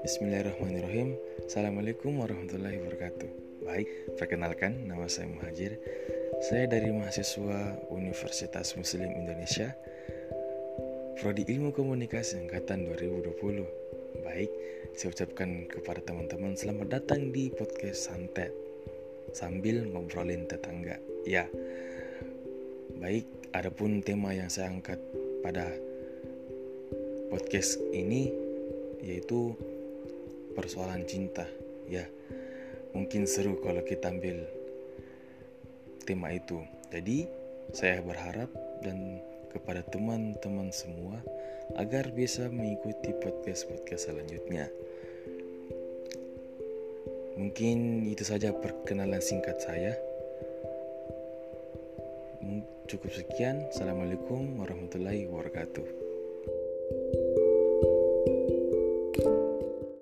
Bismillahirrahmanirrahim. Assalamualaikum warahmatullahi wabarakatuh. Baik, perkenalkan nama saya Muhajir. Saya dari mahasiswa Universitas Muslim Indonesia Prodi Ilmu Komunikasi Angkatan 2020 Baik, saya ucapkan kepada teman-teman Selamat datang di podcast Santet. Sambil ngobrolin tetangga. Ya, baik, adapun tema yang saya angkat pada podcast ini yaitu persoalan cinta. Ya mungkin seru kalau kita ambil tema itu. Jadi saya berharap dan kepada teman-teman semua agar bisa mengikuti podcast-podcast selanjutnya. Mungkin itu saja perkenalan singkat saya cukup sekian. Assalamualaikum warahmatullahi wabarakatuh